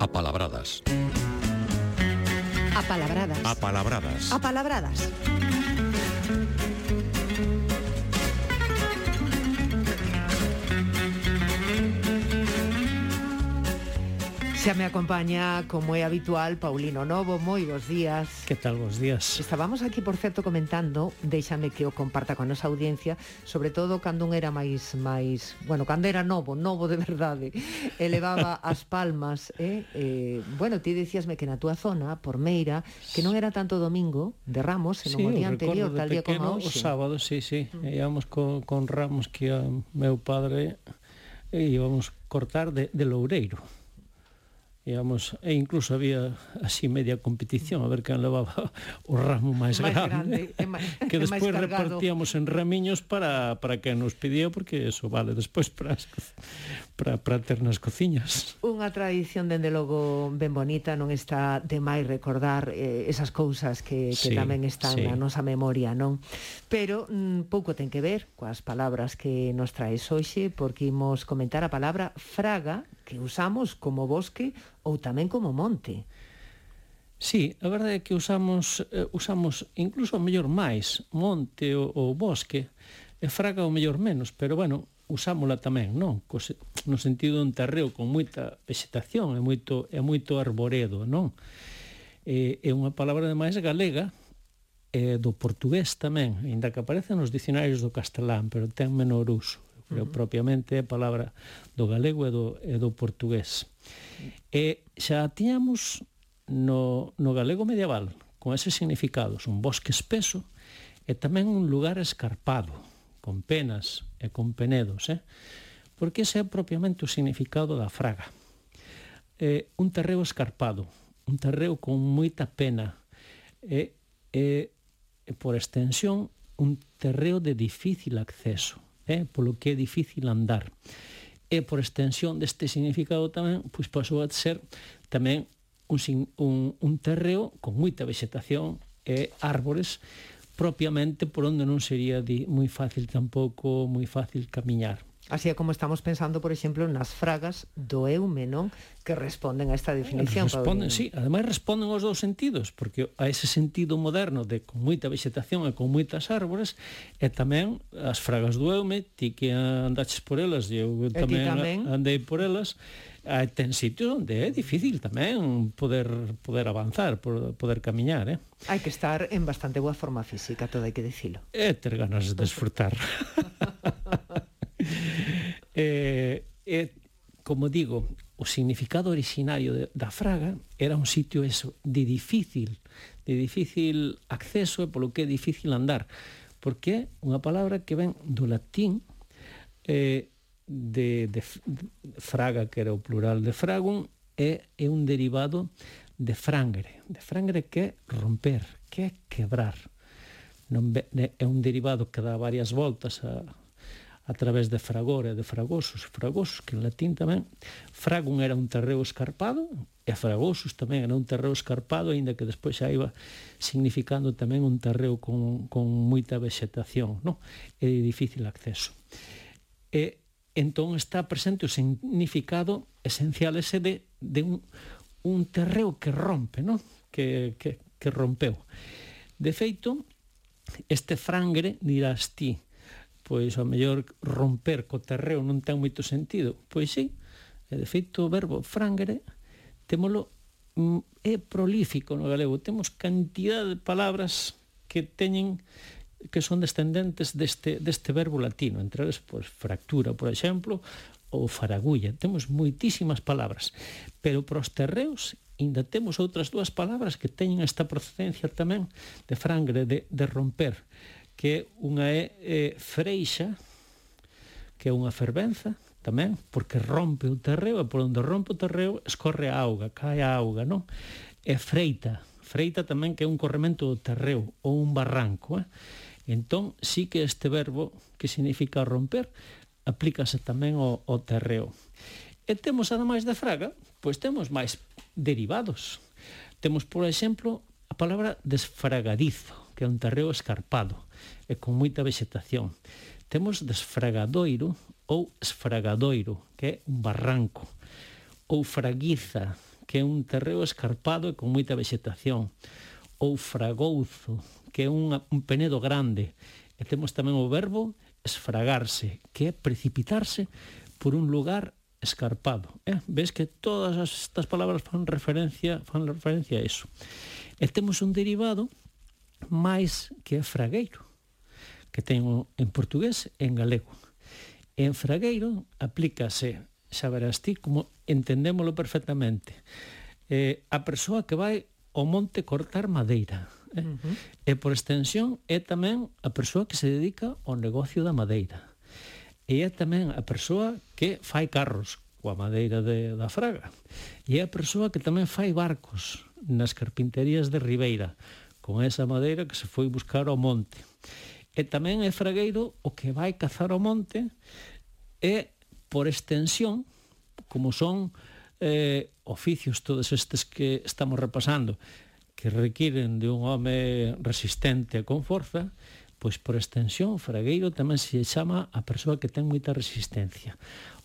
Apalabradas. Apalabradas. Apalabradas. Apalabradas. Xa me acompaña, como é habitual, Paulino Novo. Moi bons días. Que tal, bos días. Estábamos aquí, por certo, comentando, déxame que o comparta con nosa audiencia, sobre todo cando un era máis, máis, bueno, cando era novo, novo de verdade, elevaba as palmas, eh? eh bueno, ti decíasme que na túa zona, por Meira, que non era tanto domingo de Ramos, senón sí, o día anterior, tal día como hoxe. O sábado, sí, sí, mm. íamos con, con Ramos que a meu padre e íbamos cortar de, de Loureiro íamos, e incluso había así media competición a ver quen levaba o ramo máis grande, grande máis, que despois repartíamos en ramiños para, para que nos pedía porque eso vale despois para, para, para ter nas cociñas. Unha tradición dende logo ben bonita non está de máis recordar eh, esas cousas que, que sí, tamén están sí. na nosa memoria non? Pero mm, pouco ten que ver coas palabras que nos traes hoxe porque imos comentar a palabra fraga que usamos como bosque ou tamén como monte. Sí, a verdade é que usamos, eh, usamos incluso o mellor máis monte ou, ou bosque, e fraga o mellor menos, pero bueno, usámola tamén, non? Cose, no sentido dun terreo con moita vegetación, é moito, é moito arboredo, non? Eh, é unha palabra de máis galega, eh, do portugués tamén, ainda que aparece nos dicionarios do castelán, pero ten menor uso pero uh -huh. propiamente a palabra do galego e do, e do portugués. E xa tiñamos no, no galego medieval, con ese significados, un bosque espeso e tamén un lugar escarpado, con penas e con penedos, eh? porque ese é propiamente o significado da fraga. Eh, un terreo escarpado, un terreo con moita pena, e, e, e por extensión, un terreo de difícil acceso, eh, polo que é difícil andar. E por extensión deste significado tamén, pois pasou a ser tamén un, un, un terreo con moita vegetación e árbores propiamente por onde non sería di, moi fácil tampouco moi fácil camiñar. Así é como estamos pensando, por exemplo, nas fragas do eume, non? Que responden a esta definición. Responden, Paulino. sí. Ademais responden aos dous sentidos, porque a ese sentido moderno de con moita vegetación e con moitas árbores, e tamén as fragas do eume, ti que andaches por elas, e eu tamén, e tamén. andei por elas, ten sitios onde é difícil tamén poder poder avanzar, poder camiñar, eh? Hai que estar en bastante boa forma física, todo hai que dicilo. E ter ganas de desfrutar. Eh, eh, como digo, o significado originario de, da Fraga era un sitio eso, de difícil, de difícil acceso e polo que é difícil andar, porque é unha palabra que ven do latín eh, de, de, de Fraga, que era o plural de fragum, é, é un derivado de frangre, de frangre que é romper, que é quebrar. Non, é un derivado que dá varias voltas a, a través de fragor e de fragosos, fragosos que en latín tamén, fragum era un terreo escarpado, e fragosos tamén era un terreo escarpado, aínda que despois xa iba significando tamén un terreo con, con moita vegetación, non? e de difícil acceso. E entón está presente o significado esencial ese de, de un, un terreo que rompe, non? Que, que, que rompeu. De feito, este frangre dirás ti, pois ao mellor romper co terreo non ten moito sentido. Pois sí, e de feito o verbo frangere témolo mm, é prolífico no galego. Temos cantidad de palabras que teñen que son descendentes deste, deste verbo latino, entre eles, pois, fractura, por exemplo, ou faragulla. Temos moitísimas palabras, pero para os terreos ainda temos outras dúas palabras que teñen esta procedencia tamén de frangre, de, de romper que unha é, eh, freixa, que é unha fervenza, tamén, porque rompe o terreo, e por onde rompe o terreo escorre a auga, cae a auga, non? E freita, freita tamén que é un corremento do terreo ou un barranco, eh? Entón, sí que este verbo que significa romper aplícase tamén ao, ao terreo. E temos, ademais de fraga, pois temos máis derivados. Temos, por exemplo, a palabra desfragadizo, que é un terreo escarpado e con moita vegetación. Temos desfragadoiro ou esfragadoiro, que é un barranco, ou fraguiza, que é un terreo escarpado e con moita vegetación, ou fragouzo, que é un, un penedo grande, e temos tamén o verbo esfragarse, que é precipitarse por un lugar escarpado. Eh? Ves que todas estas palabras fan referencia, fan referencia a eso. E temos un derivado máis que é fragueiro, que ten en portugués e en galego. E en Fragueiro aplícase, xa verás ti, como entendémolo perfectamente, eh, a persoa que vai ao monte cortar madeira. Eh? Uh -huh. E por extensión é tamén a persoa que se dedica ao negocio da madeira. E é tamén a persoa que fai carros coa madeira de, da Fraga. E é a persoa que tamén fai barcos nas carpinterías de Ribeira, con esa madeira que se foi buscar ao monte. E tamén é fragueiro o que vai cazar ao monte e, por extensión, como son eh, oficios todos estes que estamos repasando, que requiren de un home resistente con forza, pois por extensión, fragueiro tamén se chama a persoa que ten moita resistencia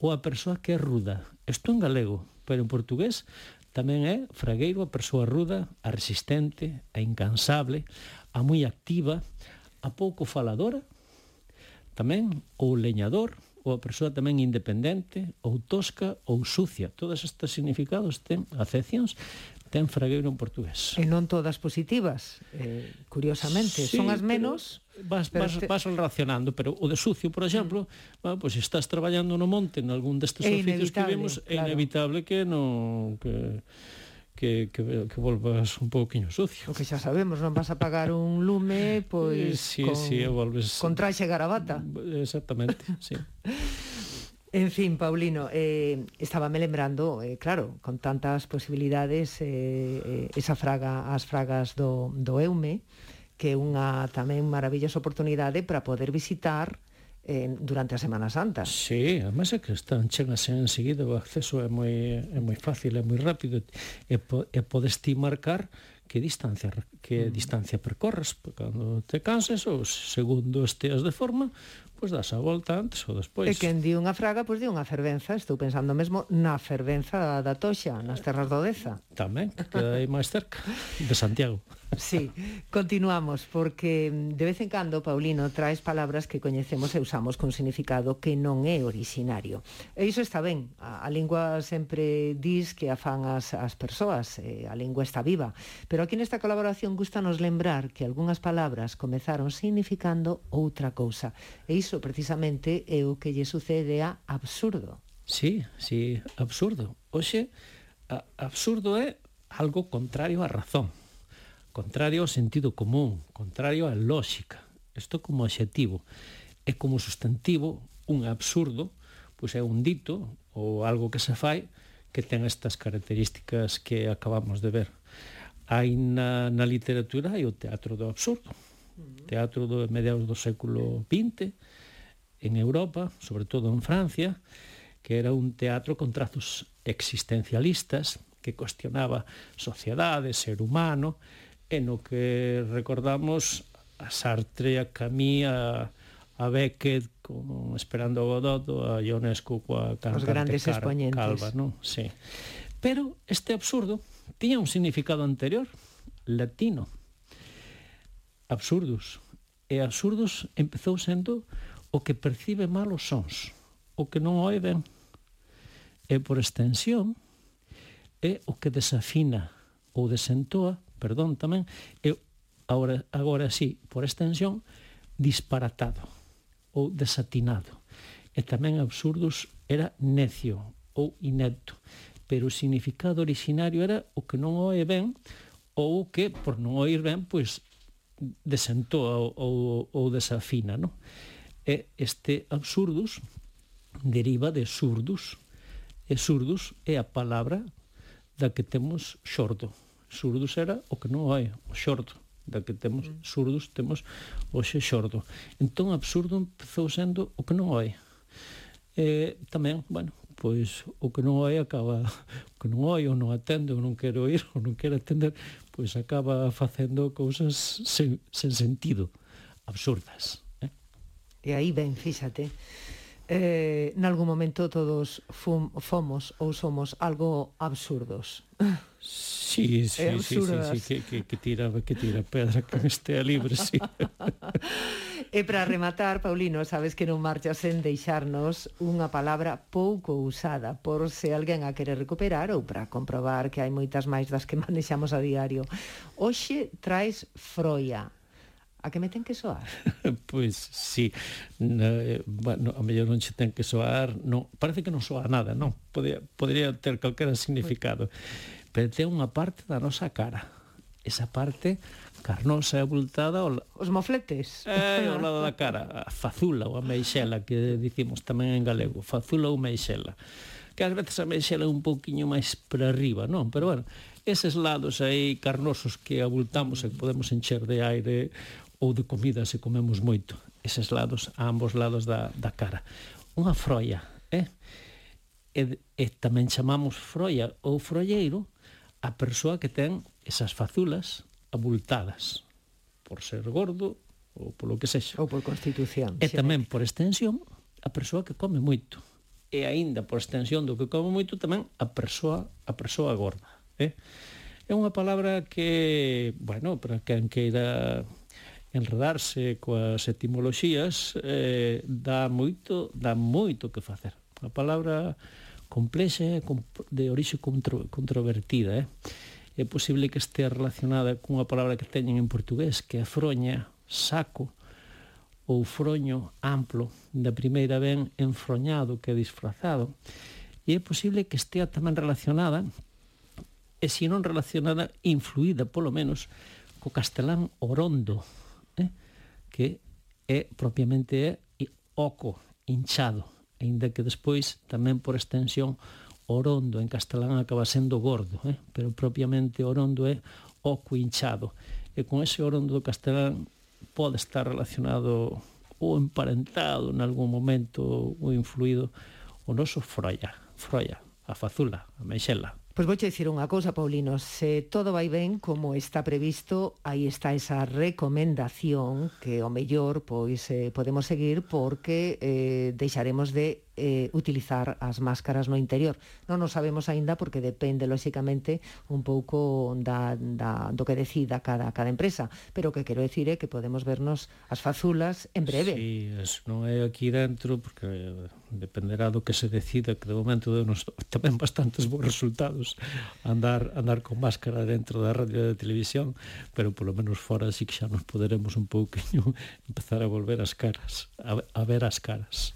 ou a persoa que é ruda. Isto en galego, pero en portugués tamén é fragueiro a persoa ruda, a resistente, a incansable, a moi activa, a pouco faladora, tamén ou leñador, ou a persoa tamén independente, ou tosca, ou sucia. Todos estes significados ten acepcións, ten fragueiro en portugués. E non todas positivas, eh, curiosamente. Sí, Son as menos... Vas, vas, te... vas relacionando, pero o de sucio, por exemplo, mm. bueno, pois pues estás traballando no monte, en algún destes oficios que vemos, claro. é inevitable que non... Que que, que, que volvas un pouquiño sucio. O que xa sabemos, non vas a pagar un lume, pois eh, sí, con, sí, volves... con traxe garabata. Exactamente, sí. En fin, Paulino, eh, estábame lembrando, eh, claro, con tantas posibilidades, eh, eh, esa fraga, as fragas do, do Eume, que é unha tamén maravillosa oportunidade para poder visitar eh, durante a Semana Santa. Sí, además é que están chegas enseguida, o acceso é moi, é moi fácil, é moi rápido, e, po, e podes ti marcar que distancia que mm. distancia percorres cando te canses ou segundo esteas de forma pois das a volta antes ou despois. E quen di unha fraga, pois di unha fervenza, estou pensando mesmo na fervenza da Toxa, nas terras do Deza. Tamén, que hai máis cerca, de Santiago. Sí, continuamos, porque de vez en cando, Paulino, traes palabras que coñecemos e usamos con significado que non é originario. E iso está ben, a, a lingua sempre dis que afan as, as persoas, e a lingua está viva, pero aquí nesta colaboración gustanos lembrar que algunhas palabras comezaron significando outra cousa, e iso iso precisamente é o que lle sucede a absurdo. Sí, sí, absurdo. Oxe, a, absurdo é algo contrario á razón, contrario ao sentido común, contrario á lógica. Isto como adxetivo. E como sustantivo, un absurdo, pois é un dito ou algo que se fai que ten estas características que acabamos de ver. Hai na, na literatura e o teatro do absurdo teatro do mediados do século XX en Europa, sobre todo en Francia, que era un teatro con trazos existencialistas que cuestionaba sociedade, ser humano, e no que recordamos a Sartre, a Camus, a, a Beckett, con Esperando a Godot, a Ionescu, coa cantante Os grandes Car exponentes. Calva, non? Sí. Pero este absurdo tiña un significado anterior, latino, absurdos. E absurdos empezou sendo o que percibe mal os sons, o que non oe ben. E por extensión, é o que desafina ou desentoa, perdón tamén, é agora, agora sí, por extensión, disparatado ou desatinado. E tamén absurdos era necio ou inepto, pero o significado originario era o que non oe ben ou que, por non oír ben, pois desentoa ou, ou desafina, non? E este absurdus deriva de surdus. E surdus é a palabra da que temos xordo. Surdus era o que non hai, o xordo. Da que temos mm. surdus, temos hoxe xordo. Entón, absurdo empezou sendo o que non hai. E, tamén, bueno, pois o que non hai acaba o que non hai ou non atende ou non quero ir ou non quero atender pois acaba facendo cousas sen, sen sentido absurdas eh? e aí ben, fíxate eh, nalgún momento todos fum, fomos ou somos algo absurdos. Sí, sí, eh, sí, sí, sí, que, que, que tira, que tira pedra que estea libre, sí. E para rematar, Paulino, sabes que non marchas sen deixarnos unha palabra pouco usada por se alguén a quere recuperar ou para comprobar que hai moitas máis das que manexamos a diario. Oxe traes froia. A que me ten que soar? pois sí, no, eh, bueno, a mellor non che ten que soar, no, parece que non soa nada, non, podría, podría ter calquera significado, pois. pero ten unha parte da nosa cara esa parte carnosa e abultada os mofletes. Eh, ao lado da cara a fazula ou a meixela que dicimos tamén en galego fazula ou meixela que ás veces a meixela é un pouquiño máis para arriba non? Pero bueno eses lados aí carnosos que abultamos e que podemos encher de aire ou de comida se comemos moito eses lados a ambos lados da, da cara. Unha froia eh? e, e tamén chamamos froia ou froieiro a persoa que ten esas fazulas abultadas por ser gordo ou polo que sexa. Ou por constitución. E tamén por extensión a persoa que come moito. E aínda por extensión do que come moito tamén a persoa a persoa gorda, eh? É unha palabra que, bueno, para quen queira enredarse coas etimoloxías, eh, dá moito, dá moito que facer. A palabra complexa e de orixe contro, controvertida. Eh? É posible que estea relacionada cunha palabra que teñen en portugués, que é froña, saco, ou froño amplo. Da primeira ben enfroñado, que é disfrazado. E é posible que estea tamén relacionada, e se non relacionada, influída, polo menos, co castelán orondo, eh? que é propiamente eh, é oco, hinchado, aínda que despois tamén por extensión Orondo en castelán acaba sendo gordo, eh? pero propiamente Orondo é oco hinchado. E con ese Orondo do castelán pode estar relacionado ou emparentado en algún momento ou influído o noso froia, froia, a fazula, a meixela. Pois vouche dicir unha cousa, Paulino, se todo vai ben como está previsto, aí está esa recomendación que o mellor pois eh, podemos seguir porque eh, deixaremos de eh, utilizar as máscaras no interior. Non o sabemos aínda porque depende, lóxicamente, un pouco da, da, do que decida cada, cada empresa. Pero o que quero decir é que podemos vernos as fazulas en breve. Sí, es, non é aquí dentro, porque eh, dependerá do que se decida, que de momento denos tamén bastantes bons resultados andar andar con máscara dentro da radio e da televisión, pero polo menos fora sí que xa nos poderemos un pouquiño empezar a volver as caras, a, a ver as caras.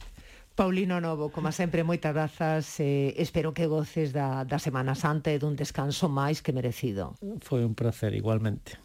Paulino Novo, como sempre, moitas grazas. Eh, espero que goces da, da Semana Santa e dun descanso máis que merecido. Foi un placer, igualmente.